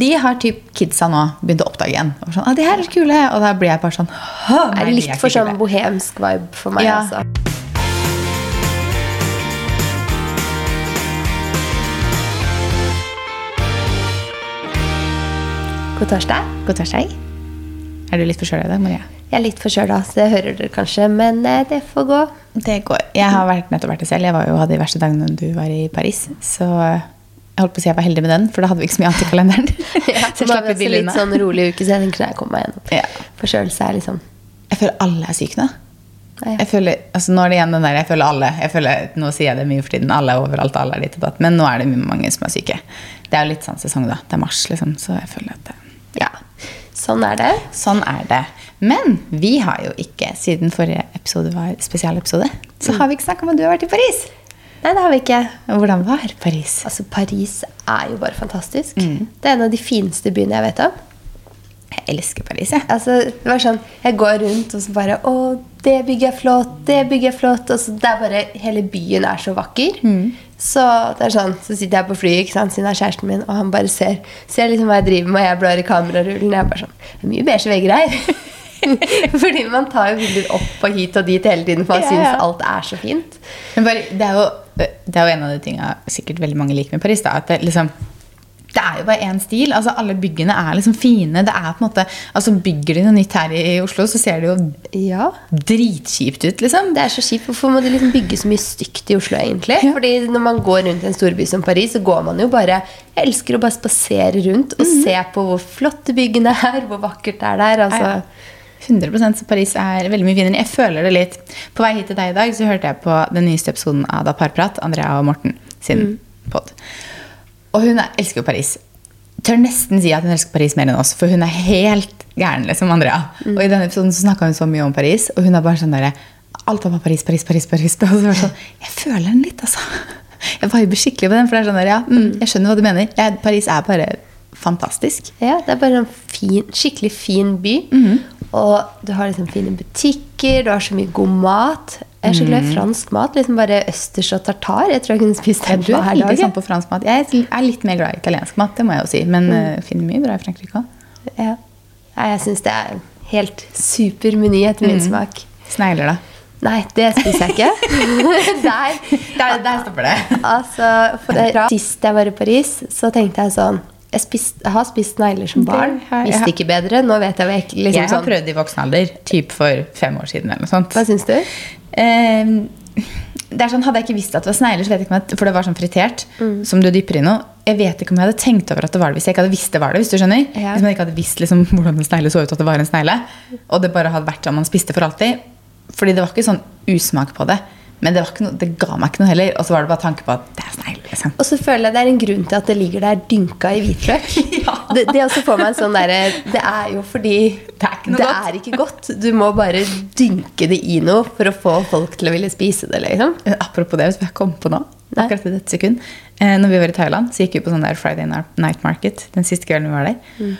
De har typ kidsa nå begynt å oppdage igjen. Og sånn, ah, de her er kule Og da blir jeg bare sånn «Hå, Det er litt for sånn bohemsk vibe for meg, Ja. altså. God torsdag. God torsdag. Er du litt forkjøla i dag, Maria? Jeg er litt forkjøla, så det hører dere kanskje, men eh, det får gå. Det går. Jeg har vært, nettopp vært det selv. Jeg var jo, hadde de verste dagene du var i Paris. Så jeg holdt på å si jeg var heldig med den, for da hadde vi ikke så mye annet i kalenderen. Ja, så jeg slapp litt billig litt sånn rolig uke, så jeg tenker når jeg kommer meg gjennom. Ja. Forkjølelse er liksom Jeg føler alle er syke nå. Ja. Jeg føler, altså nå er det igjen den der, jeg føler alle jeg føler, Nå sier jeg det mye for tiden. Alle er overalt, alle er ditt og datt. Men nå er det mange som er syke. Det er jo litt sånn sesong, da. Det er mars, liksom. Så jeg føler at det, Ja. Sånn er det. Sånn er det. Men vi har jo ikke, siden forrige episode var spesialepisode, så har vi ikke snakka om at du har vært i Paris. Nei, det har vi ikke. Hvordan var Paris? Altså, Paris er jo bare fantastisk. Mm. Det er en av de fineste byene jeg vet om. Jeg elsker Paris, jeg. Altså, det var sånn, Jeg går rundt og så bare Å, det bygget er flott, det bygget er flott. Og så det er bare, Hele byen er så vakker. Mm. Så det er sånn, så sitter jeg på flyet ikke sant, siden det er kjæresten min, og han bare ser, ser liksom hva jeg driver med, og jeg blar i kamerarullen. Jeg er bare sånn Det er mye beige vegger her. Fordi man tar jo bilder opp og hit og dit hele tiden, for man Ja, ja. synes alt er så fint. Men bare, det, er jo, det er jo en av de tinga sikkert veldig mange liker med Paris. Da, at det, liksom, det er jo bare én stil. altså Alle byggene er liksom fine. det er på en måte, altså Bygger de noe nytt her i Oslo, så ser det jo Ja, dritkjipt ut. liksom. Det er så kjipt. Hvorfor må de liksom bygge så mye stygt i Oslo, egentlig? Ja. Fordi når man går rundt i en storby som Paris, så går man jo bare Jeg elsker å bare spasere rundt og Mhm. se på hvor flotte byggene er, hvor vakkert det er der. Altså. Ja, 100 så Paris er veldig mye finere. Jeg føler det litt. På vei hit til deg i dag så hørte jeg på den nyeste episoden av Da Parprat, Andrea og Morten sin pod. Og hun er, elsker jo Paris. Tør nesten si at hun elsker Paris mer enn oss, for hun er helt gæren, liksom, Andrea. Og i denne episoden så snakka hun så mye om Paris, og hun er bare sånn derre Alt var bare Paris, Paris, Paris. Paris. Og så var sånn, jeg føler den litt, altså. Jeg viber skikkelig på den, for det er sånn der, ja, mm, jeg skjønner hva du mener. Jeg, Paris er bare fantastisk. Ja, det er bare en fin, skikkelig fin by. Mhm. Og du har liksom fine butikker, du har så mye god mat. Jeg er så glad i fransk mat. liksom Bare østers og tartar. Jeg tror jeg kunne spist det ja, er hver dag. sånn på fransk mat. Jeg er litt mer glad i italiensk mat, det må jeg jo si. Men mm. finner mye bra i Frankrike òg. Ja. Jeg syns det er helt super meny etter min min smak. Snegler, da. Nei, det spiser jeg ikke. der, Der, der stopper det. altså, for det, Sist jeg var i Paris, så tenkte jeg sånn Jeg, spist, jeg har spist negler som barn. har Visste ikke bedre. Nå vet jeg hva jeg liksom Jeg har sånn. prøvd i voksen alder, typ for fem år siden. eller noe sånt. Hva syns du? Eh, det er sånn, Hadde jeg ikke visst at det var snegler, så vet jeg ikke om jeg, for det var sånn fritert, Mm. som du dypper i noe Jeg vet ikke om jeg hadde tenkt over at det var det hvis jeg ikke hadde visst det var det. hvis du skjønner Ja. Hvis man ikke hadde visst liksom, hvordan en snegle så ut, at det var en snegle, og det bare hadde vært sånn man spiste for alltid. Fordi det var ikke sånn usmak på det. Men det, var ikke noe, det ga meg ikke noe heller. Og så var det bare tanke på at det er snegle. liksom. Og så føler jeg det er en grunn til at det ligger der dynka i hvitløk. Ja. Det, det også får meg en sånn derre Det er jo fordi Det er ikke det godt. er ikke godt. Du må bare dynke det i noe for å få folk til å ville spise det. liksom. Eh, Apropos det, hvis jeg kom på nå, Nei. akkurat i dette sekund. Eh, når vi var i Thailand, så gikk vi på sånn der Friday Night Market den siste kvelden vi var der. Mm.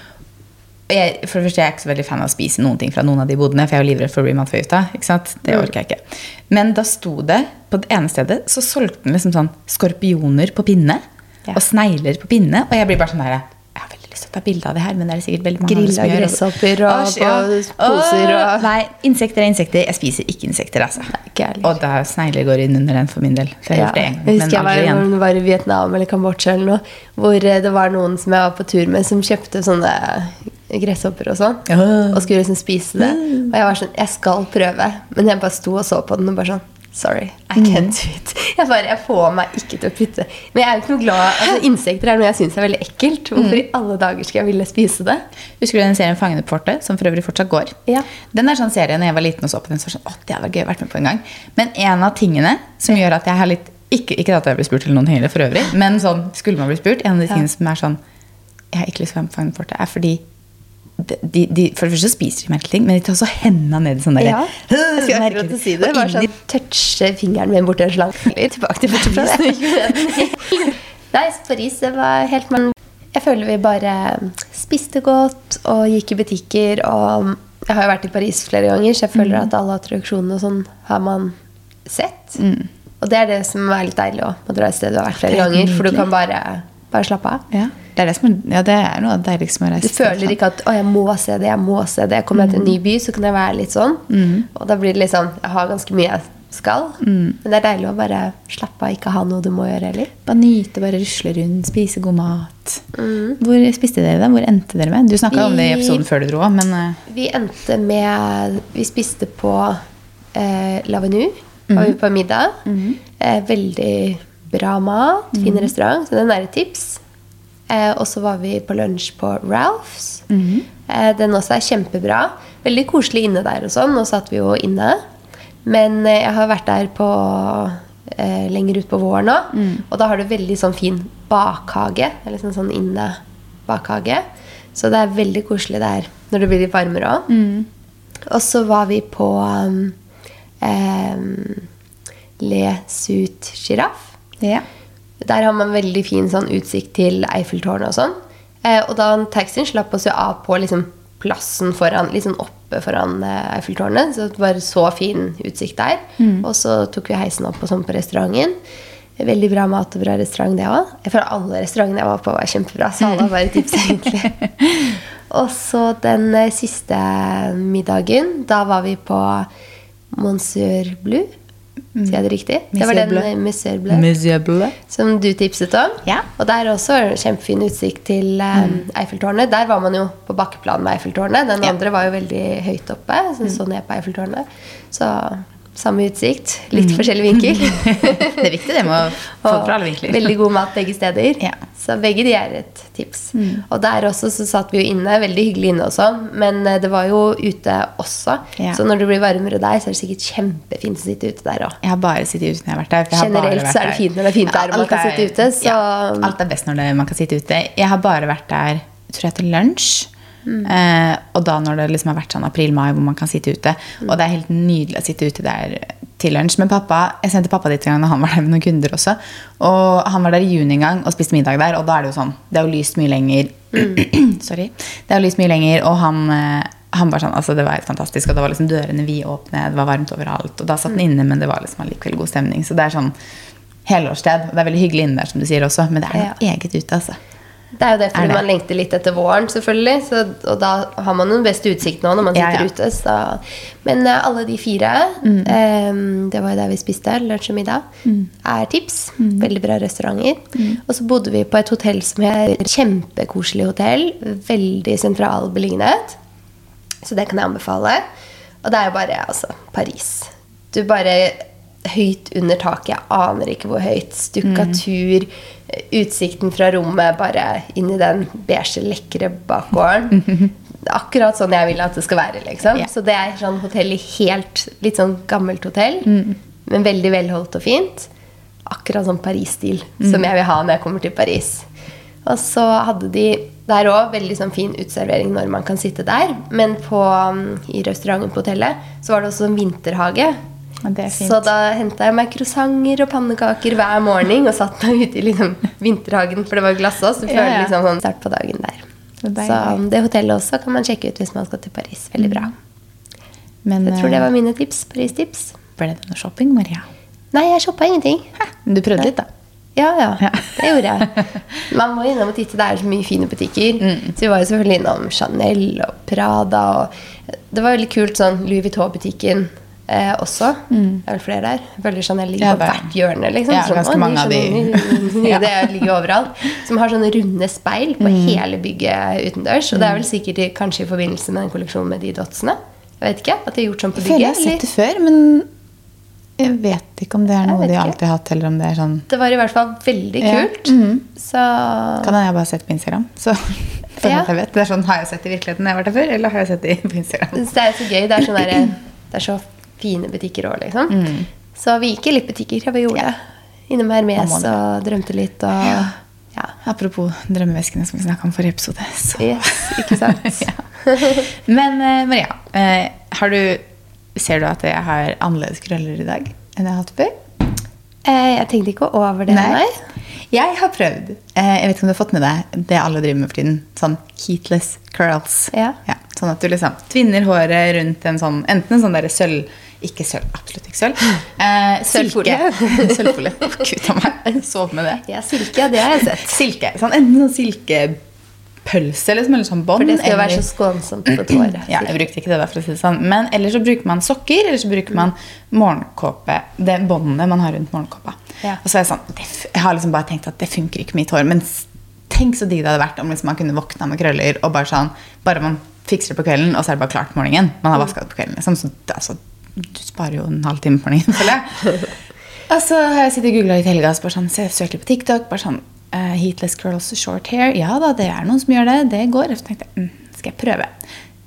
Og jeg, for det første, jeg er ikke så veldig fan av å spise noen ting fra noen av de bodene, for jeg er jo livredd for å bli matforgifta. sant? Det orker jeg ikke. Men da sto det, på det ene stedet, så solgte den liksom sånn skorpioner på pinne. Ja. Og snegler på pinne. Og jeg blir bare sånn der Jeg har veldig lyst til å ta bilde av det her, men det er det sikkert veldig mange Grilla gresshopper og Åh, på poser og- Nei, insekter er insekter. Jeg spiser ikke insekter, altså. Nei. Og da snegler går inn under den for min del. For jeg Ja, en jeg men husker jeg var, igjen. var i Vietnam eller Kambodsja eller noe, hvor eh, det var noen som jeg var på tur med, som kjøpte sånne gresshopper og sånn. Ja. Og skulle liksom spise det. Og jeg var sånn Jeg skal prøve. Men jeg bare sto og så på den og bare sånn Sorry, I can't do it. Jeg bare, jeg får meg ikke til å putte Men jeg er jo ikke noe glad altså, Insekter er noe jeg syns er veldig ekkelt. Hvorfor i alle dager skal jeg ville spise det? Husker du den serien Fangene på fortet, som for øvrig fortsatt går? Ja. Den er sånn serie når jeg var liten og så på den, så var sånn, å, det var gøy vært med på en gang. Men en av tingene som gjør at jeg har litt Ikke, ikke at jeg blir spurt til noen ting for øvrig, men sånn, skulle man bli spurt, en av de tingene som er sånn Jeg har ikke lyst til å være med på Fangene på fortet, er fordi de, de, For det første spiser de merkelige ting, men de tar også hendene ned i sånn derre Ja, jeg skulle akkurat si det. Bare sånn, touche fingeren min borti en slang. Tilbake til Paris. Nei, Paris det var helt man Jeg føler vi bare spiste godt og gikk i butikker. Og jeg har jo vært i Paris flere ganger, så jeg føler at alle attraksjonene og sånn har man sett. Og det er det som er litt deilig òg, å dra et sted du har vært flere er ganger. For du kan bare, bare slappe av. Ja. Det er, det som ja, det er noe av det deiligste med å reise. Du føler ikke at 'å, jeg må se det', jeg må se det. Kommer jeg til en ny by, så kan jeg være litt sånn. Og da blir det litt sånn Jeg har ganske mye jeg skal. Men det er deilig å bare slappe av, ikke ha noe du må gjøre heller. Bare nyte, bare rusle rundt, spise god mat. Hvor spiste dere det? Hvor endte dere med? Du snakka om det i episoden før du dro òg, men eh, Vi endte med Vi spiste på eh, Lavenu. Var vi på middag. Eh, veldig bra mat. Fin restaurant. Så den er et tips. Eh, og så var vi på lunsj på Ralphs. Eh, den også er kjempebra. Veldig koselig inne der og sånn. Nå satt vi jo inne. Men eh, jeg har vært der på eh, lenger utpå våren nå. Og da har du veldig sånn fin bakhage. Eller sånn, sånn inne bakhage. Så det er veldig koselig der når det blir litt varmere òg. Og så var vi på um, Le Sut Giraffe. ja. Der har man veldig fin sånn utsikt til Eiffeltårnet og sånn. Eh, og da taxien slapp oss jo av på liksom, plassen foran, sånn oppe foran eh, Eiffeltårnet. Så det var så fin utsikt der. Og så tok vi heisen opp og sånn på restauranten. Veldig bra mat og bra restaurant, det òg. Føler alle restaurantene jeg var på, var kjempebra. Så alle har bare tips, egentlig. og så den eh, siste middagen, da var vi på Monsieur Bleu. Sier jeg det riktig? Det var den Bleu. eh, som du tipset om. Ja. Og der er også kjempefin utsikt til um, Eiffeltårnet. Der var man jo på bakkeplan med Eiffeltårnet. Den Ja. andre var jo veldig høyt oppe, så så ned på Eiffeltårnet. Så samme utsikt, litt forskjellig vinkel. Det er viktig det med å få fra alle vinkler. Veldig god mat begge steder. Ja. Så begge de er et tips. Og der også så satt vi jo inne, veldig hyggelig inne også, men eh, det var jo ute også. Ja. Så når det blir varmere der, så er det sikkert kjempefint å sitte ute der òg. Jeg har bare sittet ute når jeg har vært der. har Generelt vært så er det fint når det er fint der og man kan er- sitte ute, så- Ja, alt er best når det, man kan sitte ute. Jeg har bare vært der tror jeg, til lunsj. Mm. Eh, og da når det liksom har vært sånn april-mai hvor man kan sitte ute. Og det er helt nydelig å sitte ute der til lunsj. Men pappa, jeg sendte pappa dit en gang og han var der med noen kunder også. Og han var der i juni en gang og spiste middag der. Og da er det jo sånn Det er jo lyst mye lenger. Mm. Sorry. Det er jo lyst mye lenger, og han eh, han var sånn, altså Det var helt fantastisk, og da var liksom dørene vidåpne, det var varmt overalt. Og da satt den inne, men det var liksom allikevel god stemning. Så det er sånn helårssted. Og det er veldig hyggelig inne der, som du sier også, men det er noe eget ute, altså. Det er jo det fordi det? man lengter litt etter våren, selvfølgelig. Så, og da har man den beste utsikten nå når man sitter ja. ute. Så. Men uh, alle de fire, eh, det var jo der vi spiste, lunsj og middag, er tips. Veldig bra restauranter. Og så bodde vi på et hotell som er Kjempekoselig hotell. Veldig sentral beliggenhet. Så det kan jeg anbefale. Og det er jo bare altså, Paris. Du bare Høyt under taket. Jeg aner ikke hvor høyt. Stukkatur. Utsikten fra rommet bare inn i den beige, lekre bakgården. Akkurat sånn jeg vil at det skal være. liksom. Så det er sånn hotell i helt Litt sånn gammelt hotell, men veldig velholdt og fint. Akkurat sånn Paris-stil som jeg vil ha når jeg kommer til Paris. Og så hadde de der òg veldig sånn fin utservering når man kan sitte der. Men på, um, i restauranten på hotellet så var det også en vinterhage. Så da henta jeg meg croissanter og pannekaker hver morgen og satt meg ute i liksom vinterhagen, for det var glass også. Så Ja, ja. liksom sånn start på dagen der. Så. Så um, det hotellet også kan man sjekke ut hvis man skal til Paris. Veldig bra. Men Jeg tror det eh, var mine tips. Paris-tips. ble det noe shopping, Maria? Nei, jeg shoppa ingenting. Men du prøvde litt, da. Ja, ja. Ja. Det gjorde jeg. Man må innom og titte. Det er så mye fine butikker. Mm. Så vi var jo selvfølgelig innom Chanel og Prada. Og det var veldig kult sånn Louis Vuitton-butikken eh, også. Det er vel flere der. Føler Chanel ligger Mm. Ja, på er- hvert hjørne. Liksom. Ja, Sånn, ganske sånn, mange av de- Ja. Det ligger overalt. Som har sånne runde speil på hele bygget utendørs. Og det er vel sikkert i, kanskje i forbindelse med den kolleksjonen med de dotsene. Jeg vet ikke, At de har gjort sånn på Jeg føler jeg har sett det før, men jeg vet ikke om det er noe de alltid har hatt, eller om det er sånn Det var i hvert fall veldig Ja. kult. Så Kan hende jeg bare har sett på Instagram. Så Ja. jeg vet. Det er sånn, Har jeg sett det i virkeligheten når jeg har vært der før, eller har jeg sett det på Instagram? Det er så gøy. Det er, sånn der, det er så fine butikker òg, liksom. Mm. Så vi gikk i litt butikker. Ja, vi gjorde det. Innom Hermes og drømte litt og ja. Apropos drømmeveskene som vi snakka om forrige episode. Så. Yes, ikke sant? Ja. Men eh, Maria, eh, har du, ser du at jeg har annerledes krøller i dag enn jeg har hatt før? Eh, jeg tenkte ikke over det, nei. Jeg har prøvd. Jeg vet ikke om du har fått med deg det alle driver med for tiden. Sånn heatless curls. Ja. sånn at du liksom tvinner håret rundt en sånn, enten en sånn sølv Ikke sølv. Absolutt ikke sølv. Eh, silke. Sølvfolie. Sølvfolie. Gud a meg. Sov med det. Ja, silke, det har jeg sett. Silke. Sånn, enten sånn silkepølse liksom, eller sånn bånd. For det skal jo være så skånsomt for tåret. ja, jeg brukte ikke det der for å si det sånn. Men ellers så bruker man sokker, eller så bruker man morgenkåpe. Det båndet man har rundt morgenkåpa. Ja. Og så er jeg sånn, jeg har liksom bare tenkt at det funker ikke med mitt hår. Men tenk så digg det hadde vært om liksom man kunne våkna med krøller, og bare sånn, bare man fikser det på kvelden, og så er det bare klart på morgenen. Man har vaska det på kvelden, liksom. Så det, altså, du sparer jo en halvtime på den, føler jeg. Og så har jeg sittet og googla i helga, og bare sånn, så søkte på TikTok. bare sånn, uh, Heatless curls short hair. Ja da, det er noen som gjør det. Det går. Så tenkte jeg, mm, skal jeg prøve.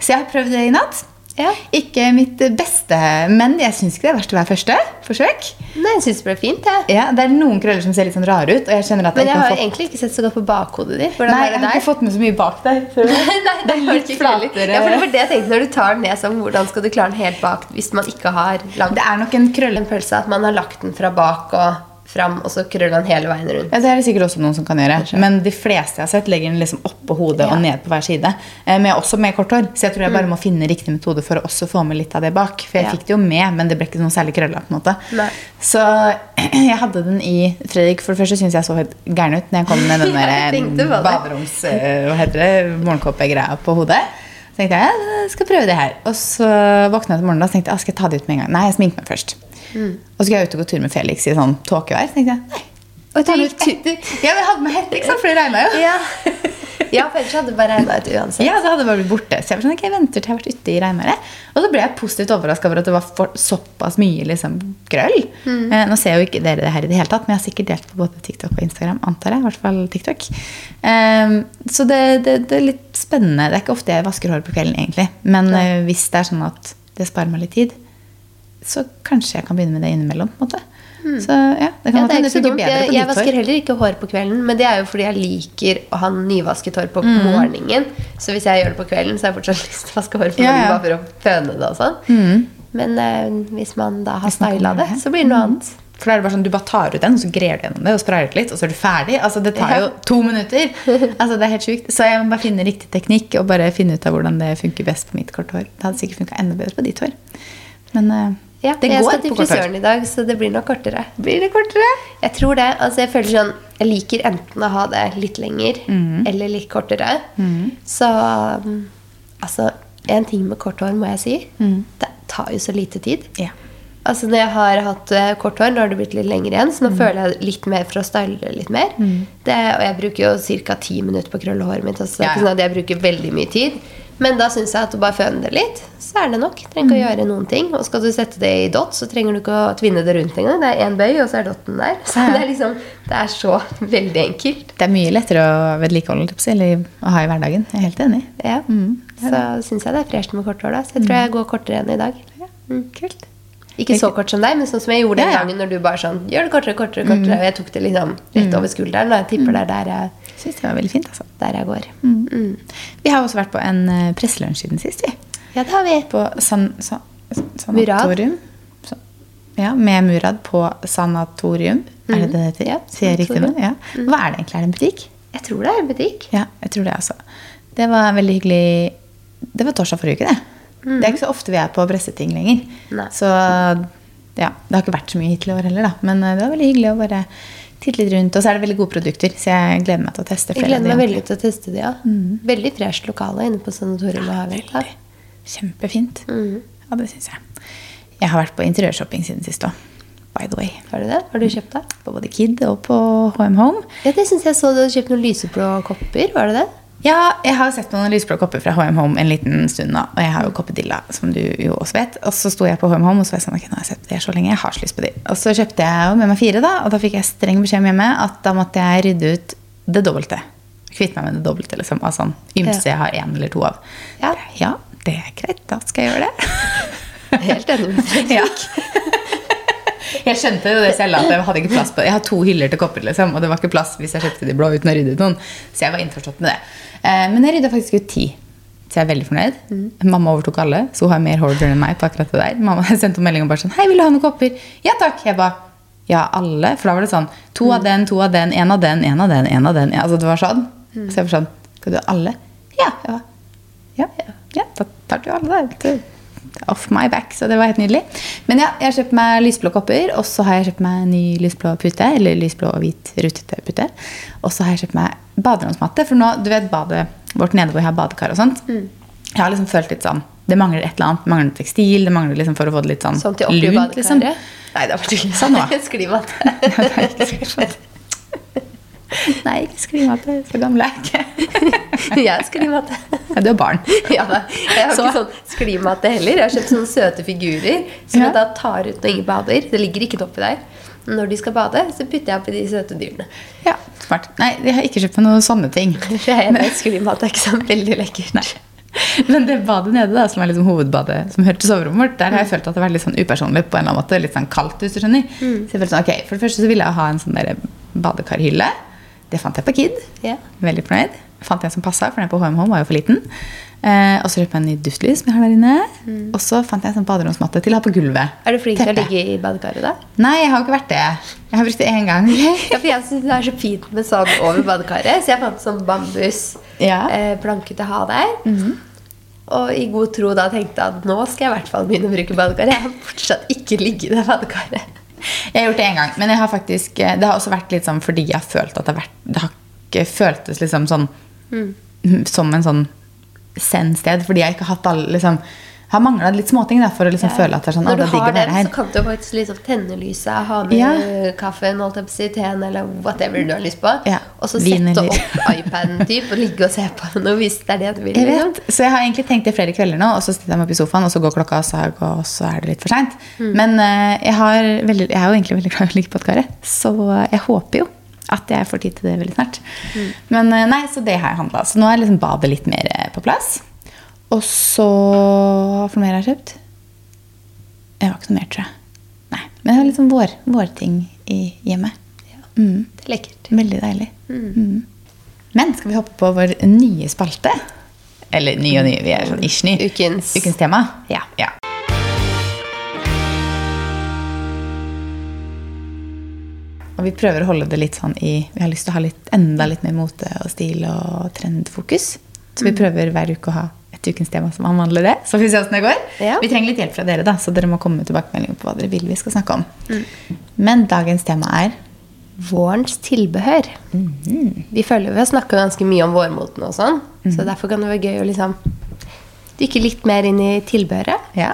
Så jeg har prøvd det i natt. Ja. Ikke mitt beste, men jeg syns ikke det er verst å være første forsøk. Nei, jeg synes det ble fint, jeg. Ja, Det er noen krøller som ser litt sånn rare ut. og jeg at Men jeg jeg har fått... egentlig ikke sett så godt på bakhodet ditt. Nei, jeg har ikke fått med så mye bak der. Nei, det er litt flatere. Ja, for det var det jeg tenkte når du tar den ned sånn, hvordan skal du klare den helt bak hvis man ikke har lang Det er nok en krølle. en pølse, at man har lagt den fra bak og fram, og så krøller den hele veien rundt. Ja, Det er det sikkert også noen som kan gjøre. Men de fleste jeg har sett, legger den liksom oppå hodet Ja. og ned på hver side. Eh, Men jeg er også med kort hår, så jeg tror jeg bare må finne riktig metode for å også få med litt av det bak. For jeg Ja. fikk det jo med, men det ble ikke noe særlig krølla. på en måte. Nei. Så jeg hadde den i Fredrik, for det første syns jeg så helt gæren ut når jeg kom med den der det. baderoms... eh, Hva heter det? Morgenkåpegreia på hodet. Så tenkte jeg jeg skal prøve det her. Og så våkna jeg til morgenen og tenkte jeg, «Ah, skal jeg ta det ut med en gang. Nei, jeg sminker meg først. Mm. Og så skal jeg ut og gå tur med Felix i sånn tåkevær. Så tenkte jeg nei. Og med gikk Ja, jeg hadde med ikke sant? For det regna jo. Ja. ja, for ellers hadde det bare regna ut uansett. Ja, så hadde bare blitt borte. Så jeg var sånn, ok, jeg venter til jeg har vært ute i regnværet. Og så ble jeg positivt overraska over at det var for, såpass mye liksom, grøll. Mm. Eh, nå ser jo ikke dere det her i det hele tatt, men jeg har sikkert delt på både TikTok og Instagram. antar jeg, i hvert fall TikTok. Ehm, så det, det, det er litt spennende. Det er ikke ofte jeg vasker håret på kvelden, egentlig. Men eh, hvis det er sånn at det sparer meg litt tid, så kanskje jeg kan begynne med det innimellom. på en måte. Så ja, det kan Mm. Ja, det er ikke så dumt. Jeg, jeg vasker heller ikke hår på kvelden, men det er jo fordi jeg liker å ha nyvasket hår på morgenen. Så hvis jeg gjør det på kvelden, så har jeg fortsatt lyst til å vaske hår på morgenen ja. bare for å føne det og sånn. Men uh, hvis man da har styla det, så blir det noe annet. For da er det bare sånn, Du bare tar ut den, og så greier du gjennom det, og sprayer ut litt, og så er du ferdig. Altså, Det tar jo to minutter. Altså, Det er helt sjukt. Så jeg må bare finne riktig teknikk og bare finne ut av hvordan det funker best på mitt korte hår. Det hadde sikkert funka enda bedre på ditt hår. Men eh, Ja, det jeg går skal til frisøren i dag, så det blir nok kortere. Blir det kortere? Jeg tror det. altså Jeg føler sånn Jeg liker enten å ha det litt lenger eller litt kortere. Så um, altså En ting med kort hår, må jeg si. Det tar jo så lite tid. Ja. Altså Når jeg har hatt eh, kort hår, nå har det blitt litt lenger igjen, så nå føler jeg litt mer for å style det litt mer. Det, og jeg bruker jo ca. ti minutter på å krølle håret mitt. Altså, det er Ja, ja. sånn at jeg bruker veldig mye tid. Men da syns jeg at å bare føne det litt, så er det nok. Trenger ikke å gjøre noen ting. Og skal du sette det i dott, så trenger du ikke å tvinne det rundt engang. Det er én bøy, og så er dotten der. Så det er liksom Det er så veldig enkelt. Det er mye lettere å vedlikeholde eller å ha i hverdagen. Jeg er helt enig. Ja. Så syns jeg det er fresht med kort hår, da. Så jeg tror jeg går kortere enn i dag. Mm. Kult. Ikke så kort som deg, men sånn som jeg gjorde den Ja, ja. gangen når du bare sånn Gjør det kortere, kortere, kortere. Og jeg tok det liksom rett over skulderen. Og jeg tipper det er der jeg, Syns det var veldig fint, altså. der jeg går. Mm. Vi har også vært på en uh, presselunsj siden sist, vi. Ja, det har vi. På san, san, san, sanatorium. Murad. Ja, med Murad på sanatorium. Er det det det heter? Ja, Sier jeg riktig nå? sanatorium. Ja. Hva er det egentlig? Er det en butikk? Jeg tror det er en butikk. Ja, jeg tror det, altså. Det var veldig hyggelig Det var torsdag forrige uke, det. Det er ikke så ofte vi er på presseting lenger. Nei. Så ja, det har ikke vært så mye hittil i år heller, da. Men eh, det var veldig hyggelig å bare titte litt rundt. Og så er det veldig gode produkter, så jeg gleder meg til å teste Jeg gleder meg veldig til å teste det, ja. Veldig fresht lokale inne på vi. Ja. Kjempefint. Mm. Ja, det syns jeg. Jeg har vært på interiørshopping siden sist òg. By the way. Har du det? Har du kjøpt det? På både Kid og på HM Home. Ja, det syns jeg så du hadde kjøpt noen lyseblå kopper. Var det det? Ja, jeg har sett på noen lysblå kopper fra HM Home en liten stund nå. Og jeg har jo koppedilla, som du jo også vet. Og så sto jeg på HM Home og så var jeg sånn, ok, nå har jeg sett det så lenge, jeg har så lyst på de. Og så kjøpte jeg jo med meg fire, da. Og da fikk jeg streng beskjed hjemme at da måtte jeg rydde ut det dobbelte. Kvitte meg med det dobbelte, liksom. Av sånn ymse jeg har én eller to av. Ja. ja, det er greit. Da skal jeg gjøre det. Helt enig med. Ja. Jeg skjønte jo det selv at jeg hadde ikke plass på Jeg har to hyller til kopper, liksom, og det var ikke plass hvis jeg kjøpte de blå uten å rydde ut noen. Så jeg var innforstått med det. Eh, Men jeg rydda faktisk ut ti. Så jeg er veldig fornøyd. Mamma overtok alle, så hun har mer hoarder enn meg på akkurat det der. Mamma sendte en melding og bare sånn Hei, vil du ha noen kopper? Ja takk. Jeg bare Ja, alle? For da var det sånn To av den, to av den, en av den, en av den, en av den. Ja, altså det var sånn. Så jeg var sånn Skal du ha alle? Ja. Jeg bare, ja, ja, da tar du alle, da. Off my back, så det var helt nydelig. Men ja, jeg har kjøpt meg lysblå kopper, og så har jeg kjøpt meg en ny lysblå pute, eller lysblå og hvit rutete pute. Og så har jeg kjøpt meg baderomsmatte, for nå, du vet badet vårt nede hvor jeg har badekar og sånt. Jeg har liksom følt litt sånn, det mangler et eller annet, det mangler tekstil, det mangler liksom for å få det litt sånn, Sånn til lunt, liksom. Nei, det var ikke Sånn. Sklimatte. Sklimatte. Nei, ikke sklimatte, så gammel er jeg ikke. Jeg er sklimatte. Ja, du er barn. Ja, jeg har Så- ikke sånn sklimatte heller. Jeg har kjøpt sånne søte figurer som Ja. jeg da tar ut når ingen bader. Det ligger ikke oppi der. Når de skal bade, så putter jeg oppi de søte dyrene. Ja, smart. Nei, jeg har ikke kjøpt meg noen sånne ting. Det er ikke så veldig lekkert. Nei. Men det badet nede, da, som er liksom hovedbadet som hører til soverommet vårt, der har jeg følt at det har vært litt sånn upersonlig på en eller annen måte. Litt sånn kaldt, hvis du skjønner. Så jeg følte sånn, ok, For det første så ville jeg ha en sånn der badekarhylle. Det fant jeg på Kid. Yeah. Veldig fornøyd. Fant jeg en som passa, for den på HMH var jo for liten. Eh, og så kjøpte jeg en ny duftlys som jeg har der inne. Og så fant jeg en sånn baderomsmatte til å ha på gulvet. Er du flink til å ligge i badekaret, da? Nei, jeg har jo ikke vært det. Jeg har brukt det én gang. Ja, for jeg syns det er så fint med sånn over badekaret. Så jeg fant sånn bambus Ja. eh, til å ha der. Og i god tro da tenkte jeg at nå skal jeg i hvert fall begynne å bruke badekaret. Jeg har fortsatt ikke ligget i det badekaret. Jeg har gjort det én gang, men jeg har faktisk, eh, det har også vært litt sånn fordi jeg har følt at det har vært Det har ikke føltes liksom sånn som en sånn send-sted. fordi jeg ikke har hatt alle liksom har mangla litt småting da, for å liksom føle at det er sånn, Når du har den, så kan du faktisk liksom tenne lyset, ha med Ja. kaffen, holdt jeg teen eller whatever du har lyst på. Ja. Og så Vin sette opp iPaden typ, og ligge og se på noe hvis det er det du vil. Jeg Liksom. så jeg har egentlig tenkt det flere kvelder nå, og så sitter jeg meg opp i sofaen, og så går klokka, og så, er- og så er det litt for seint. Mm. Men uh, jeg, har veldig, jeg er jo egentlig veldig glad i å ligge på et karet, så jeg håper jo at jeg får tid til det veldig snart. Mm. Men eh, nei, så det har jeg handla. Så nå er liksom badet litt mer eh, på plass. Og så Hva for noe mer har jeg kjøpt? Jeg har ikke noe mer, tror jeg. Nei, Men jeg har liksom vår, vårting i hjemmet. Mm. Det er lekkert. Veldig deilig. Mm. Men skal vi hoppe på vår nye spalte? Eller ny og ny, vi er sånn ish ny. Ukens. Ukens tema? Ja. ja. Og vi prøver å holde det litt sånn i Vi har lyst til å ha litt, enda litt mer mote og stil og trendfokus. Så vi prøver hver uke å ha et ukens tema som omhandler det. Så vi se åssen det går. Ja. Vi trenger litt hjelp fra dere, da, så dere må komme med tilbakemeldinger på hva dere vil vi skal snakke om. Men dagens tema er Vårens tilbehør. Mhm. Vi føler vi har snakka ganske mye om vårmoten og sånn, Mhm. så derfor kan det være gøy å liksom dykke litt mer inn i tilbehøret. Ja.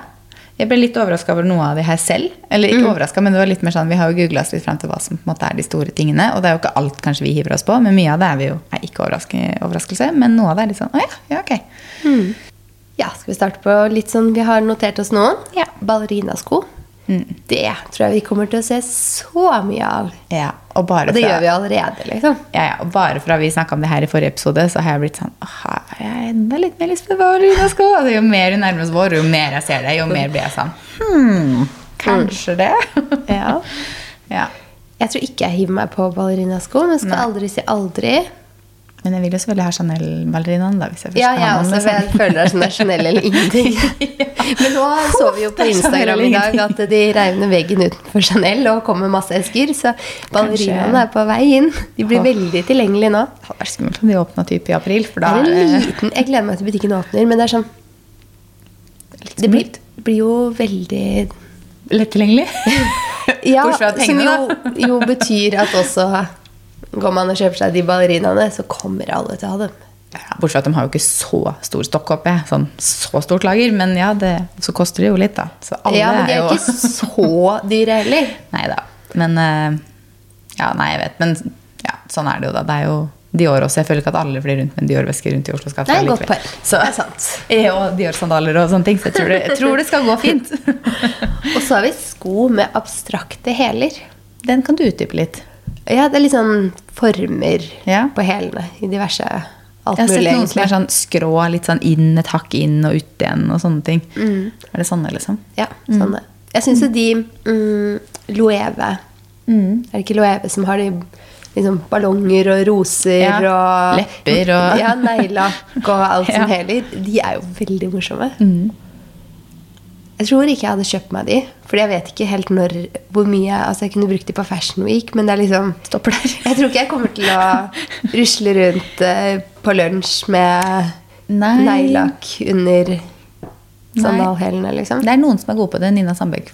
Jeg ble litt overraska over noe av det her selv. Eller ikke overrasket, men det var litt mer sånn, vi har jo googla oss litt frem til hva som på en måte er de store tingene. Og det er jo ikke alt kanskje vi hiver oss på, men mye av det er vi jo er ikke overraske, overraskelse. Men noe av det er litt sånn å ja, ja, ok. Ja, skal vi starte på litt sånn Vi har notert oss noen. Ja. Ballerinasko. Det tror jeg vi kommer til å se så mye av. Ja, og bare Og det fra, gjør vi allerede, liksom. Ja, ja, og bare fra vi snakka om det her i forrige episode, så har jeg blitt sånn åh, har jeg enda litt mer lyst på ballerinasko? Altså, jo mer hun nærmer oss vår, jo mer jeg ser det, jo mer blir jeg sånn Hm, kanskje det? Ja. ja. Jeg tror ikke jeg hiver meg på ballerinasko, men skal Nei. aldri si aldri. Men jeg vil jo selvfølgelig ha Chanel-ballerinaen, da. Hvis jeg først Ja, jeg også, for jeg liksom. føler det er sånn det er Chanel eller ingenting. Men nå så vi jo på Instagram i dag at de reiv ned veggen utenfor Chanel og kom med masse esker, så ballerinaene er på vei inn. De blir veldig tilgjengelige nå. Det hadde vært skummelt om de åpna type i april, for da er liten, jeg gleder meg til butikken åpner, men det er sånn Det blir, blir jo veldig lett tilgjengelig. Ja, som jo, jo betyr at også går man og kjøper seg de ballerinaene, så kommer alle til å ha dem. Ja, Bortsett fra at de har jo ikke så stor stokk oppe. Sånn, så stort lager. Men ja, det, så koster det jo litt, da. Så alle Ja, men de er jo ikke så dyre heller. Nei da. Men eh, Ja, nei, jeg vet. Men ja, sånn er det jo, da. Det er jo Dior også. Jeg føler ikke at alle flyr rundt med en Dior-veske rundt i Oslos gater. Det er godt poeng. Så- Det er sant. Ja, Og Dior-sandaler og sånne ting. Så jeg tror det, jeg tror det skal gå fint. Og så har vi sko med abstrakte hæler. Den kan du utdype litt. Ja, det er litt sånn former Ja. på hælene i diverse alt Jeg har sett mulig. noen som er sånn skrå, litt sånn inn, et hakk inn og ut igjen og sånne ting. Mm. Er det sånne, liksom? Ja, sånne. Jeg syns jo de mm, Loeve Mm. Er det ikke Loeve som har de liksom, ballonger og roser Ja, og lepper og- Ja, neglelakk og alt Ja. som heler. De er jo veldig morsomme. Jeg tror ikke jeg hadde kjøpt meg de, Fordi jeg vet ikke helt når hvor mye Altså, jeg kunne brukt de på Fashion Week, men det er liksom Stopper der. Jeg tror ikke jeg kommer til å rusle rundt eh, på lunsj med Nei. neglelakk under sandalhælene, liksom. Det er noen som er gode på det. Nina Sandberg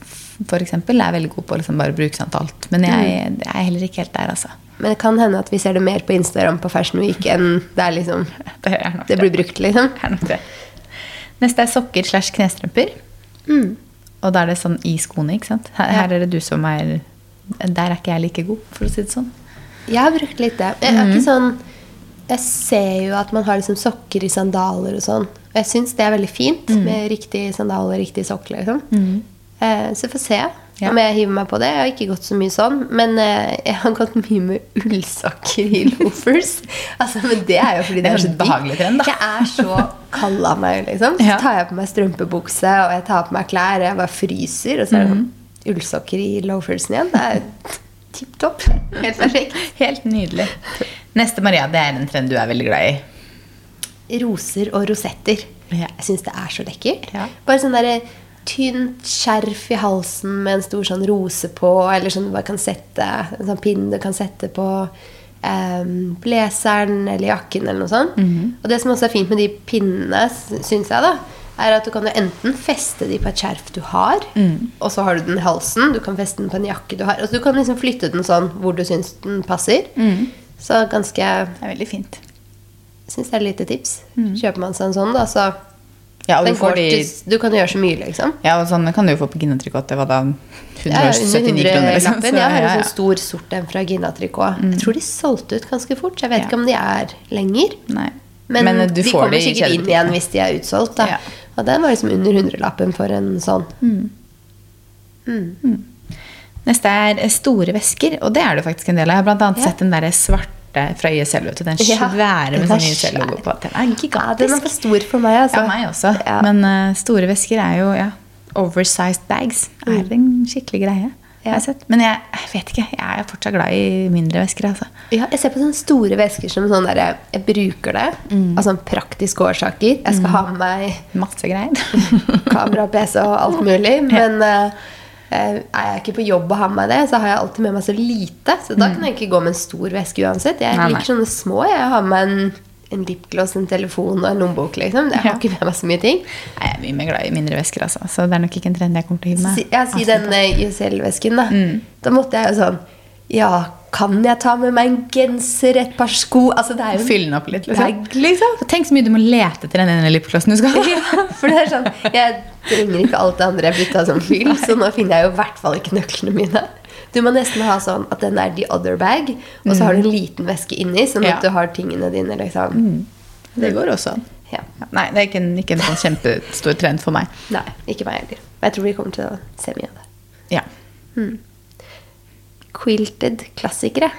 eksempel, er veldig god på å liksom bare bruke sånt alt. Men jeg, Mm. jeg er heller ikke helt der, altså. Men det kan hende at vi ser det mer på Instagram på Fashion Week enn det er liksom Det er Det blir brukt, liksom. Det er nok det. Neste er sokker slash knestrømper. Mm. Og da er det sånn i skoene, ikke sant? Her, her er det du som er Der er ikke jeg like god, for å si det sånn. Jeg har brukt litt det. Jeg er ikke sånn Jeg ser jo at man har liksom sokker i sandaler og sånn. Og jeg syns det er veldig fint med riktig sandal og riktig sokker. Liksom. Eh, så får se Ja. om jeg hiver meg på det. Jeg har ikke gått så mye sånn. Men eh, jeg har gått mye med ullsokker i loafers. altså, men det er jo fordi det, Det er er så behagelig trend, da. Jeg er så kald av meg, liksom. Så tar jeg på meg strømpebukse, og jeg tar på meg klær, og jeg bare fryser. Og så er det mm. ullsokker i loafersen igjen. Det er tipp topp. Helt perfekt. Helt nydelig. Neste, Maria, det er en trend du er veldig glad i. roser og rosetter. Ja. Jeg syns det er så lekkert. Ja. Bare sånn derre tynt skjerf i halsen med en stor sånn rose på, eller sånn du bare kan sette en sånn pinne du kan sette på um, blazeren eller jakken eller noe sånt. Mhm. Og det som også er fint med de pinnene, syns jeg, da, er at du kan jo enten feste de på et skjerf du har, Mm. og så har du den i halsen. Du kan feste den på en jakke du har. Altså, du kan liksom flytte den sånn hvor du syns den passer. Mm. Så ganske Det er veldig fint. syns det er et lite tips. Kjøper man seg en sånn, da, så Ja, du, til, du kan gjøre så mye, liksom. ja, og sånn kan du jo få på Gina-trikot Det var da? Ja, 179 kroner, liksom. Så, Jeg har jo ja, ja. sånn stor sort en fra Gina Tricot. Jeg tror de solgte ut ganske fort, så jeg vet Ja. ikke om de er lenger. Nei. Men, Men, du de får kommer sikkert inn igjen hvis de er utsolgt. Da. Ja. Og den var liksom under hundrelappen for en sånn. Neste er store vesker, og det er det faktisk en del av. Jeg har annet Ja. sett den der svarte fra YSL, vet du. Den svære med sånn svær. på. Den er gigantisk. Ja, den er for stor for meg, altså. Ja, meg også. Ja. Men uh, store vesker er jo ja, oversized bags. Er en skikkelig greie. Ja. Har sett. Men jeg, jeg vet ikke. Jeg er fortsatt glad i mindre vesker. Altså. Ja, jeg ser på sånne store vesker som sånn der, Jeg bruker det Mm. av sånne praktiske årsaker. Jeg skal ha med meg Masse greier. kamera, PC og alt mulig. Men eh, er jeg ikke på jobb og har med det, så har jeg alltid med meg så lite. Så da kan jeg ikke gå med en stor veske uansett. Jeg nei, liker nei. sånne små. Jeg har med en, en lipgloss, en telefon og en lommebok. Liksom. Jeg har Ja. ikke med meg så mye ting. Jeg er mye glad i mindre vesker, altså. Så det er nok ikke en trend jeg kommer til å hive meg. Si, ja, si den eh, YSL-vesken, da. Mm. Da måtte jeg jo sånn Ja, kan jeg ta med meg en genser, et par sko Altså, det er jo Fylle Fyll den opp litt, liksom. bag, liksom. Tenk så mye du må lete etter den ene lipglossen du skal ha. Ja, for det er sånn Jeg trenger ikke alt det andre jeg bytta som fyll, så nå finner jeg jo i hvert fall ikke nøklene mine. Du må nesten ha sånn at den er the other bag, og så har du en liten veske inni, sånn Ja. at du har tingene dine, liksom. Det går også an. Ja. Ja, Nei, det er ikke en, ikke en sånn kjempestor trend for meg. Nei, ikke meg heller. Jeg tror vi kommer til å se mye av det. Ja. Quilted klassikere.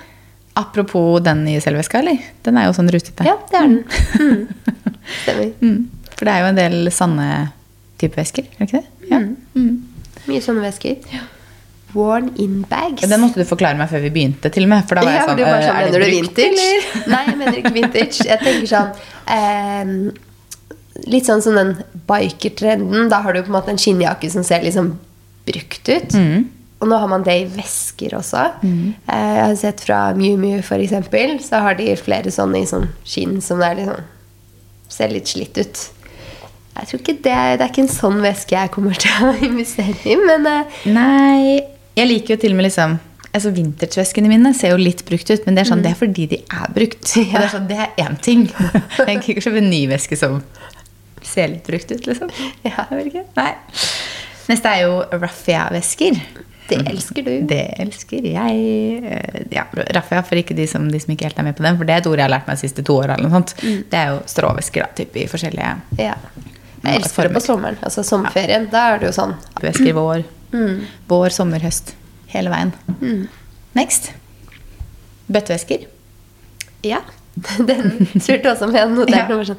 Apropos den i selveska, eller? Den er jo sånn rutete. Ja, det er den. Mm. Stemmer. Mm. For det er jo en del sanne type vesker, er det ikke det? Ja. Mm. Mye sånne vesker. Worn in bags. Ja, Den måtte du forklare meg før vi begynte, til og med. For da var jeg sånn ja, var «Øh, sånn, er Mener du vintage? eller?» Nei, jeg mener ikke vintage. Jeg tenker sånn ehm, Litt sånn som den bikertrenden. Da har du på en måte en skinnjakke som ser liksom brukt ut. Mm. Og nå har man det i vesker også. Eh, Jeg har sett fra Miu Miu eksempel, så har de flere sånne i sånn skinn som er sånn, ser litt slitt ut. Jeg tror ikke det, det er ikke en sånn veske jeg kommer til å investere i, men eh, Nei, jeg liker jo til og med liksom altså Vintage-veskene mine ser jo litt brukt ut, men det er sånn, det er fordi de er brukt. Ja. Det er sånn, det er én ting. Jeg kan ikke kjøpe en ny veske som ser litt brukt ut, liksom. Ja. Nei. Neste er jo raffia-vesker. Det elsker du. Det elsker jeg. Eh, Ja, raffia, for ikke de som, de som ikke helt er med på den, for det er et ord jeg har lært meg de siste to åra. Det er jo stråvesker da, typ, i forskjellige Ja. Jeg elsker det på sommeren. Altså sommerferien. Da er det jo sånn. vesker. Vår, Mm. vår, sommer, høst. Hele veien. Next. Bøttevæsker. Ja. Den spurte også jeg hadde notert Ja. noe sånn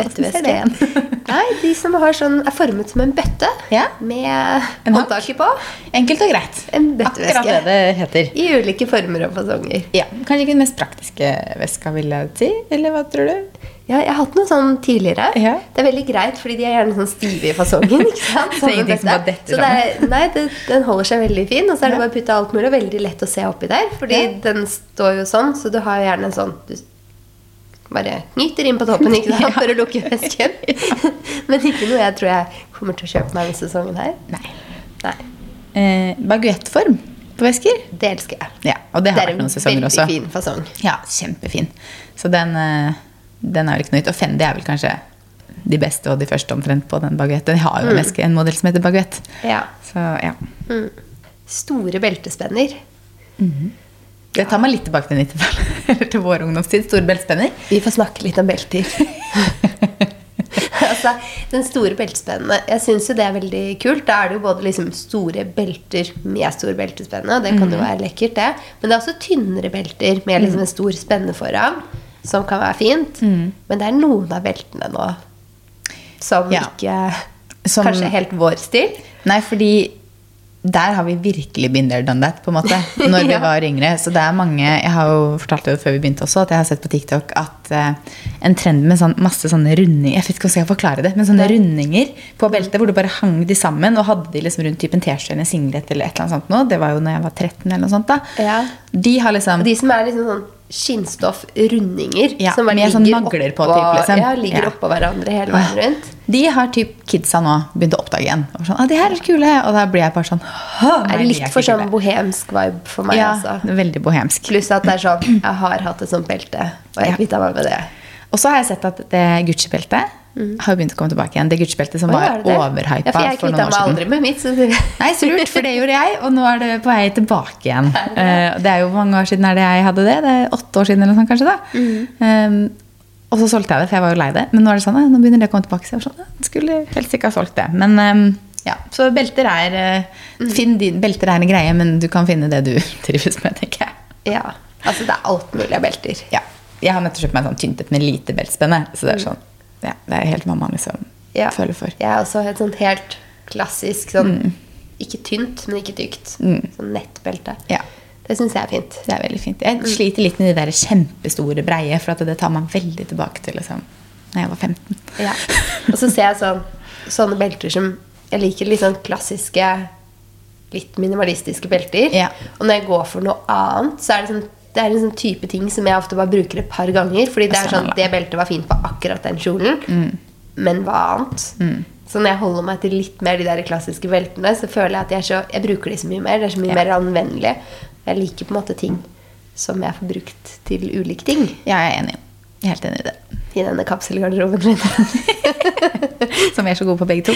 bøtteveske. Nei, de som har sånn, er formet som en bøtte Ja. med En håndtaket på. Enkelt og greit. En bøtteveske. Akkurat det det heter. I ulike former og fasonger. Ja, Kanskje ikke den mest praktiske veska, vil jeg si. Eller hva tror du? Ja, jeg har hatt noe sånn tidligere. Ja. Det er veldig greit, fordi de er gjerne sånn stive i fasongen. ikke sant? Det er Så det er, nei, det, den holder seg veldig fin, og så er det bare å putte alt mulig. Veldig lett å se oppi der, fordi Ja. den står jo sånn, så du har gjerne en sånn du bare knyter inn på toppen ikke sant, for å lukke vesken. Men ikke noe jeg tror jeg kommer til å kjøpe meg denne sesongen her. Nei. Nei, Eh, Baguettform på vesker. det elsker jeg. Ja, og det har Det er vært en noen sesonger veldig også. fin fasong. Ja, kjempefin. Så den, eh, den er vel ikke noe nytt. Og Fendi er vel kanskje de beste og de første omtrent på den baguetten. De har jo en, veske, en modell som heter baguett. Ja. Så ja. Store beltespenner. Det tar meg litt tilbake til 90-tallet. Eller til vår ungdomstid. Store beltspenner. Vi får snakke litt om belter. altså, den store beltespennene Jeg syns jo det er veldig kult. Da er det jo både liksom store belter med stor beltespenne, og det kan jo være lekkert, det. Men det er også tynnere belter med liksom en stor spenne foran, som kan være fint. Men det er noen av beltene nå som Ja. ikke Som- Kanskje helt vår stil. Nei, fordi der har vi virkelig been there, done that, på en måte. Når vi Ja. var yngre. Så det er mange Jeg har jo fortalt det før vi begynte også, at jeg har sett på TikTok at uh, en trend med sånn, masse sånne rundinger Jeg vet ikke hvordan jeg skal forklare det, men sånne ja. rundinger på beltet hvor du bare hang de sammen og hadde de liksom rundt typen T-skjorte singlet eller et eller annet sånt nå. Det var jo når jeg var 13 eller noe sånt, da. Ja. De har liksom de som er liksom sånn skinnstoff-rundinger. Ja, som med sånn nagler på, oppå- typ, liksom. Ja, ligger Ja. oppå hverandre hele veien rundt. De har typ kidsa nå begynt å oppdage igjen. Og sånn, ah, de her er kule. Og da blir jeg bare sånn Det er litt for sånn bohemsk vibe for meg, Ja, altså. veldig bohemsk. Pluss at det er sånn Jeg har hatt et sånt belte, og jeg kvitta meg med det. Og så har jeg sett at det Gucci-beltet har begynt å komme tilbake igjen. Det Gucci-beltet som var er overhypa Ja, for for noen år meg siden. aldri med mitt. Så det, Nei, så lurt, for det gjorde jeg, og nå er det på vei tilbake igjen. Uh, det er jo mange år siden er det jeg hadde det. Det er åtte år siden eller noe sånt, kanskje. da. Um, og så solgte jeg det, for jeg var jo lei det. Men nå er det sånn, ja, nå begynner det å komme tilbake. Så jeg var sånn, jeg skulle helst ikke ha solgt det. Men um, ja, så belter er mm. Finn din, belter er en greie, men du kan finne det du trives med, tenker jeg. ja. Altså, det er alt mulig av belter. Ja. Jeg har nettopp kjøpt meg sånn tyntet med lite beltspenne. Så det er sånn, ja, det er helt hva man liksom Ja. føler for. Jeg er også et sånt helt klassisk sånn Ikke tynt, men ikke tykt. Sånn nettbelte. Ja. Det syns jeg er fint. Det er veldig fint. Jeg sliter litt med de der kjempestore breie, for det tar meg veldig tilbake til liksom, når jeg var 15. Ja. Og så ser jeg sånn, sånne belter som Jeg liker litt sånn klassiske, litt minimalistiske belter. Ja. Og når jeg går for noe annet, så er det sånn det er en sånn type ting som jeg ofte bare bruker et par ganger. Fordi det er sånn, det beltet var fint på akkurat den kjolen, men hva annet? Så når jeg holder meg til litt mer de der klassiske beltene, så føler jeg at jeg, så, jeg bruker de så mye mer. Det er så mye Ja. mer anvendelig. Jeg liker på en måte ting som jeg får brukt til ulike ting Ja, jeg er enig. Jeg er helt enig i det. i denne kapselgarderoben min. Som vi er så gode på begge to.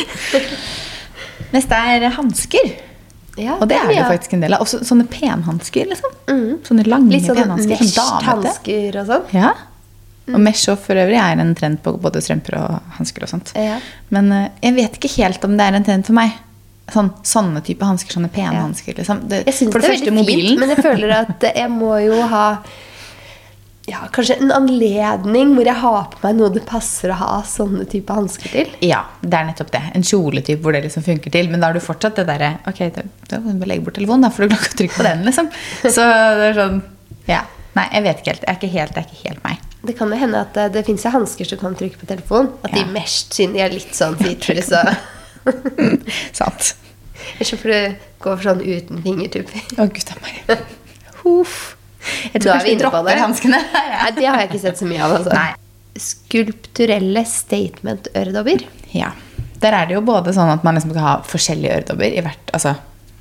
Neste er hansker. Ja, Og det er det ja. faktisk en del av. Også sånne penhansker, liksom. Sånne lange Litt sånn penhansker. Sånn mesh-hansker og sånn. Ja. Og mesh og for øvrig er en trend på både strømper og hansker og sånt. Ja. Men uh, jeg vet ikke helt om det er en trend for meg. Sånn, sånne type hansker, sånne penhansker. Liksom. Det, Jeg syns det er veldig mobilen. fint, men jeg føler at jeg må jo ha ja, kanskje en anledning hvor jeg har på meg noe det passer å ha sånne type hansker til. Ja, det er nettopp det. En kjoletype hvor det liksom funker til. Men da har du fortsatt det derre Ok, da må du legge bort telefonen, da, for du klarer ikke å trykke på den, liksom. Så det er sånn Ja. Nei, jeg vet ikke helt. Det er ikke helt, det er ikke helt meg. Det kan jo hende at det, det fins hansker som kan trykke på telefonen. At Ja. de mest siden de er litt sånn features så. Sant. Ellers så får du gå for sånn uten fingertupper. Å, gud a meg. Huff. Jeg tror kanskje vi dropper hanskene. Nei, det har jeg ikke sett så mye av. Altså. Nei. Skulpturelle statement-øredobber. Ja. Der er det jo både sånn at man liksom kan ha forskjellige øredobber i hvert altså,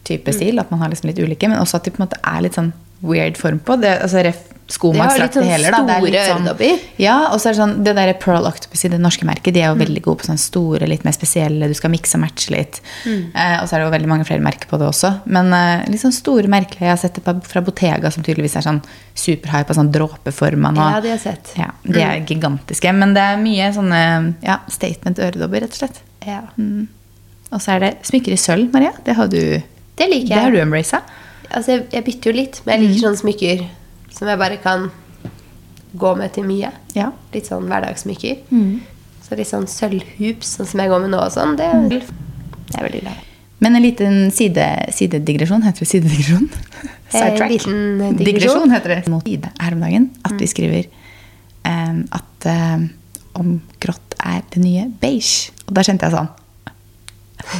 type Mm. stil. At man har liksom litt ulike, men også at de på en måte er litt sånn weird form på. Det, altså, ref, Det sånn heller, da. Det er litt sånn- øredobber. Ja, og så er det sånn Det derre Pearl Octopus i det norske merket, de er jo Mm. veldig gode på sånne store, litt mer spesielle. Du skal mikse og matche litt. Mm. Eh, og så er det jo veldig mange flere merker på det også. Men eh, litt sånn store merkelige. Jeg har sett det fra Bottega, som tydeligvis er sånn superhype og sånn dråpeforma nå. Ja, de har sett. Ja, de er gigantiske. Men det er mye sånne ja, statement-øredobber, rett og slett. Ja. Og så er det smykker i sølv, Maria. Det har du, Det liker jeg. det har du embracet. Altså, jeg, jeg bytter jo litt, men jeg liker sånne smykker som jeg bare kan gå med til mye. Ja. Litt sånn hverdagssmykker. Så litt sånn sølvhoops, sånn som jeg går med nå og sånn, det, det er veldig glad i. Men en liten side, sidedigresjon. Heter det sidedigresjon? Sidetrack. liten digresjon. digresjon heter det. Mot side her om dagen at vi skriver um, at um, om grått er det nye beige. Og da kjente jeg sånn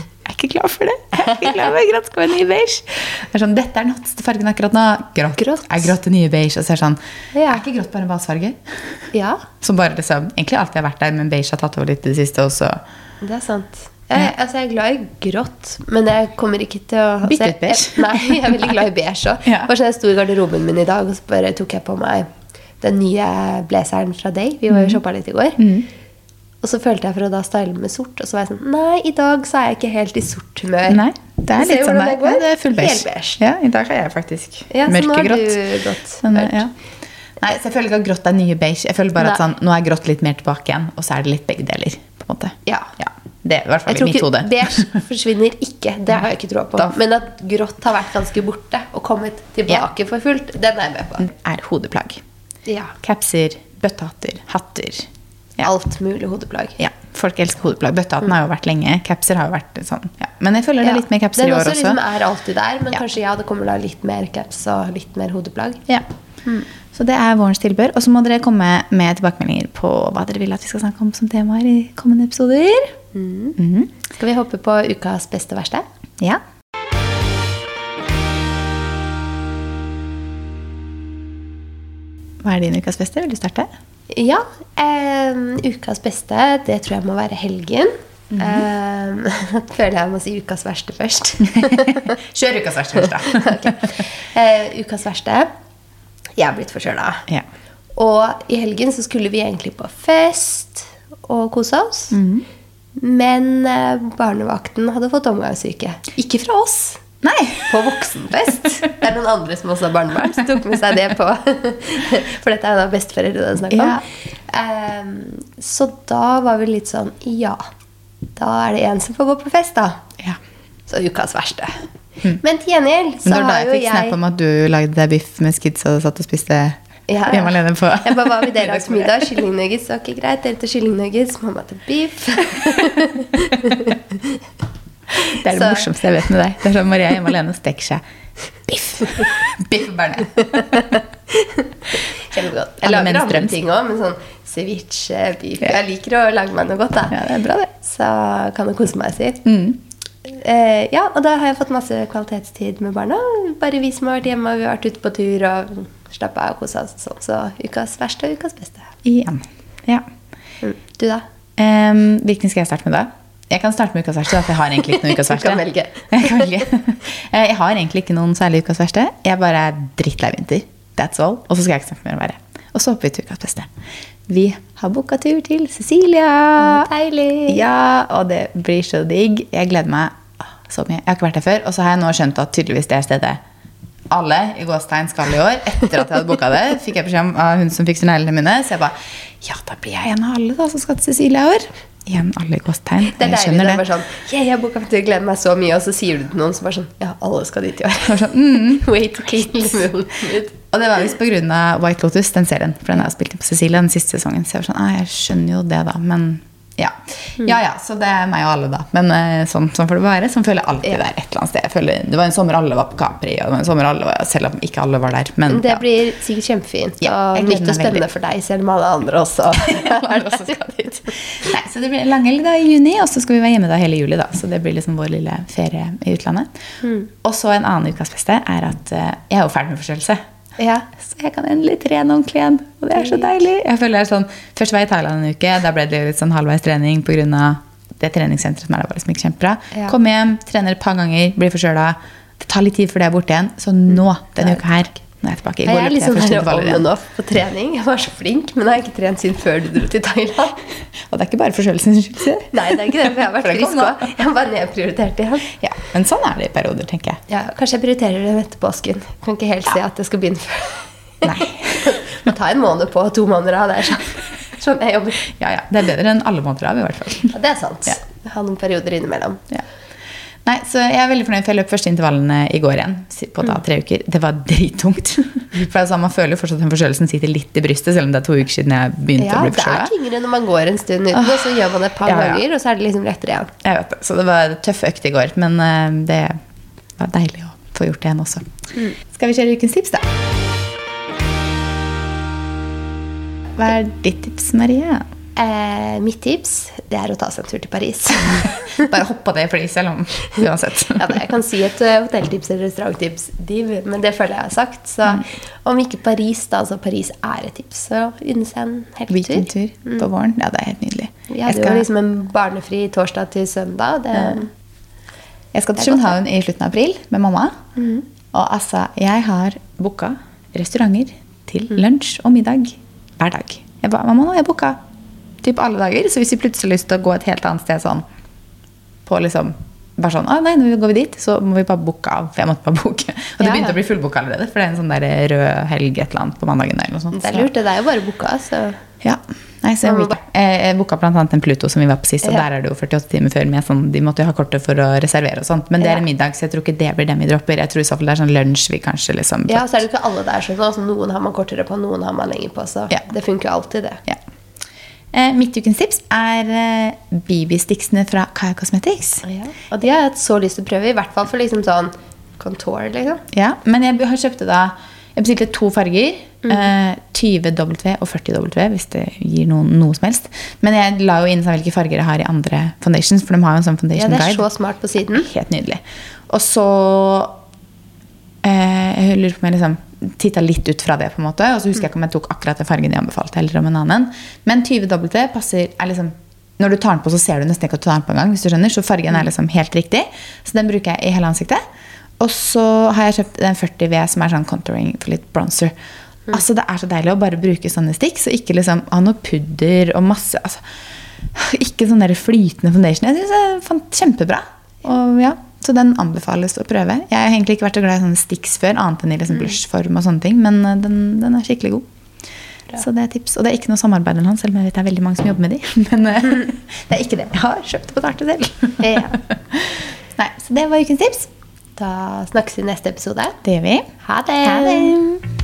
er ikke klar for det. Jeg er ikke klar for grått skal være nye beige. Det er sånn, Dette er den hotteste fargen akkurat nå. Grått, Grått. er grått det nye beige. Og så er det sånn Ja. Er ikke grått bare en basefarge? Ja, Som bare liksom Egentlig alltid har vært der, men beige har tatt over litt i det siste. også. det er sant. Jeg, altså jeg er glad i grått, men jeg kommer ikke til å altså, ut beige. Jeg, nei, jeg er veldig glad i beige òg. Ja. Bare sånn jeg sto i garderoben min i dag, og så bare tok jeg på meg den nye blazeren fra Day. Vi var jo shoppa litt i går. Og så følte jeg for å da style med sort, og så var jeg sånn Nei, i dag så er jeg ikke helt i sort humør. Nei, det er litt sånn der. det. Ja, det er full beige. Beige. Ja, i dag er jeg faktisk Ja, så nå har du grått. Men, ja. Nei, så jeg føler ikke at grått er nye beige. Jeg føler bare at sånn, nå er grått litt mer tilbake igjen, og så er det litt begge deler. på en måte. Ja. Det er i hvert fall i mitt hode. beige forsvinner ikke. Det har jeg ikke troa på. Da- Men at grått har vært ganske borte og kommet tilbake for fullt, den er jeg med på. er hodeplagg. Ja. Capser, bøttehatter, hatter. Ja. Alt mulig hodeplagg. Ja, Folk elsker hodeplagg. Bøttehatten har jo vært lenge. Capser har jo vært sånn. Ja. Men jeg føler det er litt mer capser i år også. Den Liksom er alltid der, men kanskje ja, det kommer da litt mer caps og litt mer hodeplagg. Ja. Så det er vårens tilbør. Og så må dere komme med tilbakemeldinger på hva dere vil at vi skal snakke om som temaer i kommende episoder. Mhm. Skal vi hoppe på ukas beste verste? Ja. Hva er din ukas beste? Vil du starte? Ja. eh, ukas beste, det tror jeg må være helgen. eh, føler jeg må si ukas verste først. Kjør ukas verste først, da. okay. Eh, ukas verste. Jeg er blitt forkjøla. Ja. Og i helgen så skulle vi egentlig på fest og kose oss. Men eh, barnevakten hadde fått omgangssyke. Ikke fra oss. Nei! På voksenfest. Det er noen andre som også har barnebarn, som tok med seg det på. For dette er jo da besteforeldre det er snakk om. Ja. Um, så da var vi litt sånn Ja, da er det en som får gå på fest, da. Ja. Så ukas verste. Men til gjengjeld Men jo det Når da jeg fikk snap om at du lagde deg biff mens kidsa satt og spiste ja. hjemme alene på Jeg bare, Hva vil dere ha til middag? Kyllingnuggets? Ok, greit. Dere til kyllingnuggets. Mamma til biff. Det er det Så- morsomste jeg vet med deg. Det er sånn Maria hjemme alene og steker seg biff. biff bearnés. Kjempegodt. Jeg lager andre ting òg, men sånn ceviche, biff Ja. Jeg liker å lage meg noe godt, da. Ja, det er bra, det. Så kan du kose meg, si. Mm. Eh, ja, og da har jeg fått masse kvalitetstid med barna. Bare vi som har vært hjemme, vi har vært ute på tur og slappa av og kosa oss. Sånn. Så ukas verste og ukas beste. Igjen. Ja. Mm. Du, da? Um, hvilken skal jeg starte med da? Jeg kan starte med ukas verste, for jeg har egentlig ikke noen ukas verste. Jeg. Eh, jeg har egentlig ikke noen særlig ukas verste. Jeg bare er drittlei vinter. That's all. Og så skal jeg ikke snakke mer om været. Og så hopper vi til ukas beste. Vi har booka tur til Cecilia. Deilig. Ja, og det blir så digg. Jeg gleder meg ah, så mye. Jeg har ikke vært der før, og så har jeg nå skjønt at tydeligvis det er stedet alle i gåstegn skal i år. Etter at jeg hadde booka det, fikk jeg beskjed om av hun som fikser neglene mine. Så jeg bare Ja, da blir jeg en av alle da som skal til Cecilia i år. Igjen alle gåstegn. Det er deilig. skjønner Det er bare sånn yeah, jeg boka tur, gleder meg så mye, og så sier du til noen som bare sånn Ja, alle skal dit i år. sånn, mm. Wait. Og det var visst pga. White Lotus, den serien. For den har jeg spilt inn på Cecilia den siste sesongen. Så jeg var sånn, ah, jeg skjønner jo det, da. Men ja. Ja ja, så det er meg og alle, da. Men eh, sånn, sånn får det være. Sånn føler jeg alltid Ja. det er et eller annet sted. Føler, det var en sommer alle var på Capri, og det var en sommer alle var, selv om ikke alle var der. Men Det ja. blir sikkert kjempefint Ja, og nytt og spennende veldig. for deg, selv om alle andre også skal dit. Nei, så det blir langhelg da i juni, og så skal vi være hjemme da hele juli. da, Så det blir liksom vår lille ferie i utlandet. Mm. Og så en annen ukas beste er at eh, jeg er jo ferdig med forkjølelse. Ja. Så jeg kan endelig trene ordentlig igjen. Og det er så deilig. Jeg føler jeg er sånn, Først var jeg i Thailand en uke. Da ble det litt sånn halvveis trening pga. det treningssenteret som er der. var liksom ikke kjempebra. Ja. Kom hjem, trener et par ganger, blir forkjøla. Det tar litt tid før det er borte igjen. Så nå, denne uka her, nå er jeg tilbake. I går Jeg er liksom jeg intervaller on and off på trening. Jeg var så flink, men jeg har ikke trent siden før du dro til Thailand. Og det er ikke bare forkjølelsens skyld. Nei, det er ikke det, for jeg har vært frisk òg. Jeg bare nedprioritert igjen. Ja, Men sånn er det i perioder, tenker jeg. Ja, kanskje jeg prioriterer det etter påsken. Kan ikke helt se at det skal begynne før. Nei. Må ta en måned på, to måneder av. Det er sånn, sånn jeg jobber. Ja, ja. Det er bedre enn alle måneder av, i hvert fall. Ja, det er sant. Ja. Ha noen perioder innimellom. Ja. Nei, så Jeg er veldig fornøyd, for jeg løp første intervallene i går igjen. På da tre uker. Det var drittungt. For altså, Man føler jo fortsatt at den forkjølelsen sitter litt i brystet, selv om det er to uker siden jeg begynte Ja, å bli Ja, det er forkjøla. tyngre når man går en stund uten, og så gjør man det et par Ja, ja. ganger, og så er det liksom lettere igjen. Jeg vet det, Så det var tøff økt i går, men eh, det var deilig å få gjort det igjen også. Skal vi kjøre ukens tips, da? Hva er ditt tips, Maria? Eh, mitt tips det er å ta seg en tur til Paris. Bare hopp på det, selv om Uansett. ja, da, jeg kan si et eh, hotelltips eller restauranttips, men det føler jeg har sagt. Så om ikke Paris, da, så Paris er et tips. Så unne seg en helgetur. Weekendtur på våren. Ja, det er helt nydelig. Vi hadde skal- jo liksom en barnefri torsdag til søndag. Det, Jeg skal til København i slutten av april med mamma. Mm. Og altså, jeg har booka restauranter til Mhm. lunsj og middag hver dag. Jeg ba, mamma, nå har jeg booka typ alle dager. Så hvis vi plutselig har lyst til å gå et helt annet sted sånn på liksom bare sånn, ah, nei, nå går vi dit, så må vi bare booke av. For jeg måtte bare booke. Og det begynte ja. å bli fullbooka allerede, for det er en sånn der rød helg et eller annet på mandagen. eller noe sånt. det er lurt. Det er jo bare booka. Så. Ja. Nei, så jeg, jeg, booka annet en Pluto som vi var på sist, og Ja. der er det jo 48 timer før. Med sånn, de måtte jo ha kortet for å reservere og sånt. Men det er en middag, så jeg tror ikke det blir dem vi dropper. Jeg tror i så fall det er sånn lunsj vi kanskje liksom Ja, så er det jo ikke alle der sånn. Altså, noen har man kortere på, noen har man lenger på. Så det funker jo alltid, det. ja. Eh, mitt ukens tips er eh, BB-sticksene fra Kaya Cosmetics. Og de har jeg hatt så lyst til å prøve, i hvert fall for liksom sånn contour, liksom. Ja, men jeg har kjøpte da jeg bestilte to farger. Mm. eh, 20W og 40W, hvis det gir noen, noe som helst. Men jeg la jo inn sånn hvilke farger jeg har i andre foundations, for de har jo en sånn foundation guide. Ja, det er guide. så smart på siden. Helt nydelig. Og så eh, Jeg lurer på meg liksom titta litt ut fra det, på en måte. Og så husker jeg ikke om jeg tok akkurat den fargen de anbefalte, heller om en annen. Men 20W passer er liksom Når du tar den på, så ser du nesten ikke at du tar den på engang. hvis du skjønner, Så fargen er liksom helt riktig. Så den bruker jeg i hele ansiktet. Og så har jeg kjøpt den 40V som er sånn contouring for litt bronzer. Altså Det er så deilig å bare bruke sånne sticks, og ikke liksom ha noe pudder og masse altså, Ikke sånn der flytende foundation. Jeg synes det er kjempebra. Og ja, Så den anbefales å prøve. Jeg har egentlig ikke vært så glad i sånne sticks før, annet enn i liksom blushform og sånne ting, men eh, den, den er skikkelig god. Så det er tips. Og det er ikke noe samarbeid med han, selv om jeg vet det er veldig mange som jobber med de. Men eh, det er ikke det. Jeg har kjøpt det på det selv. Ja. Nei, så det var ukens tips. Da snakkes vi i neste episode. Det gjør vi. Ha det! Ha det!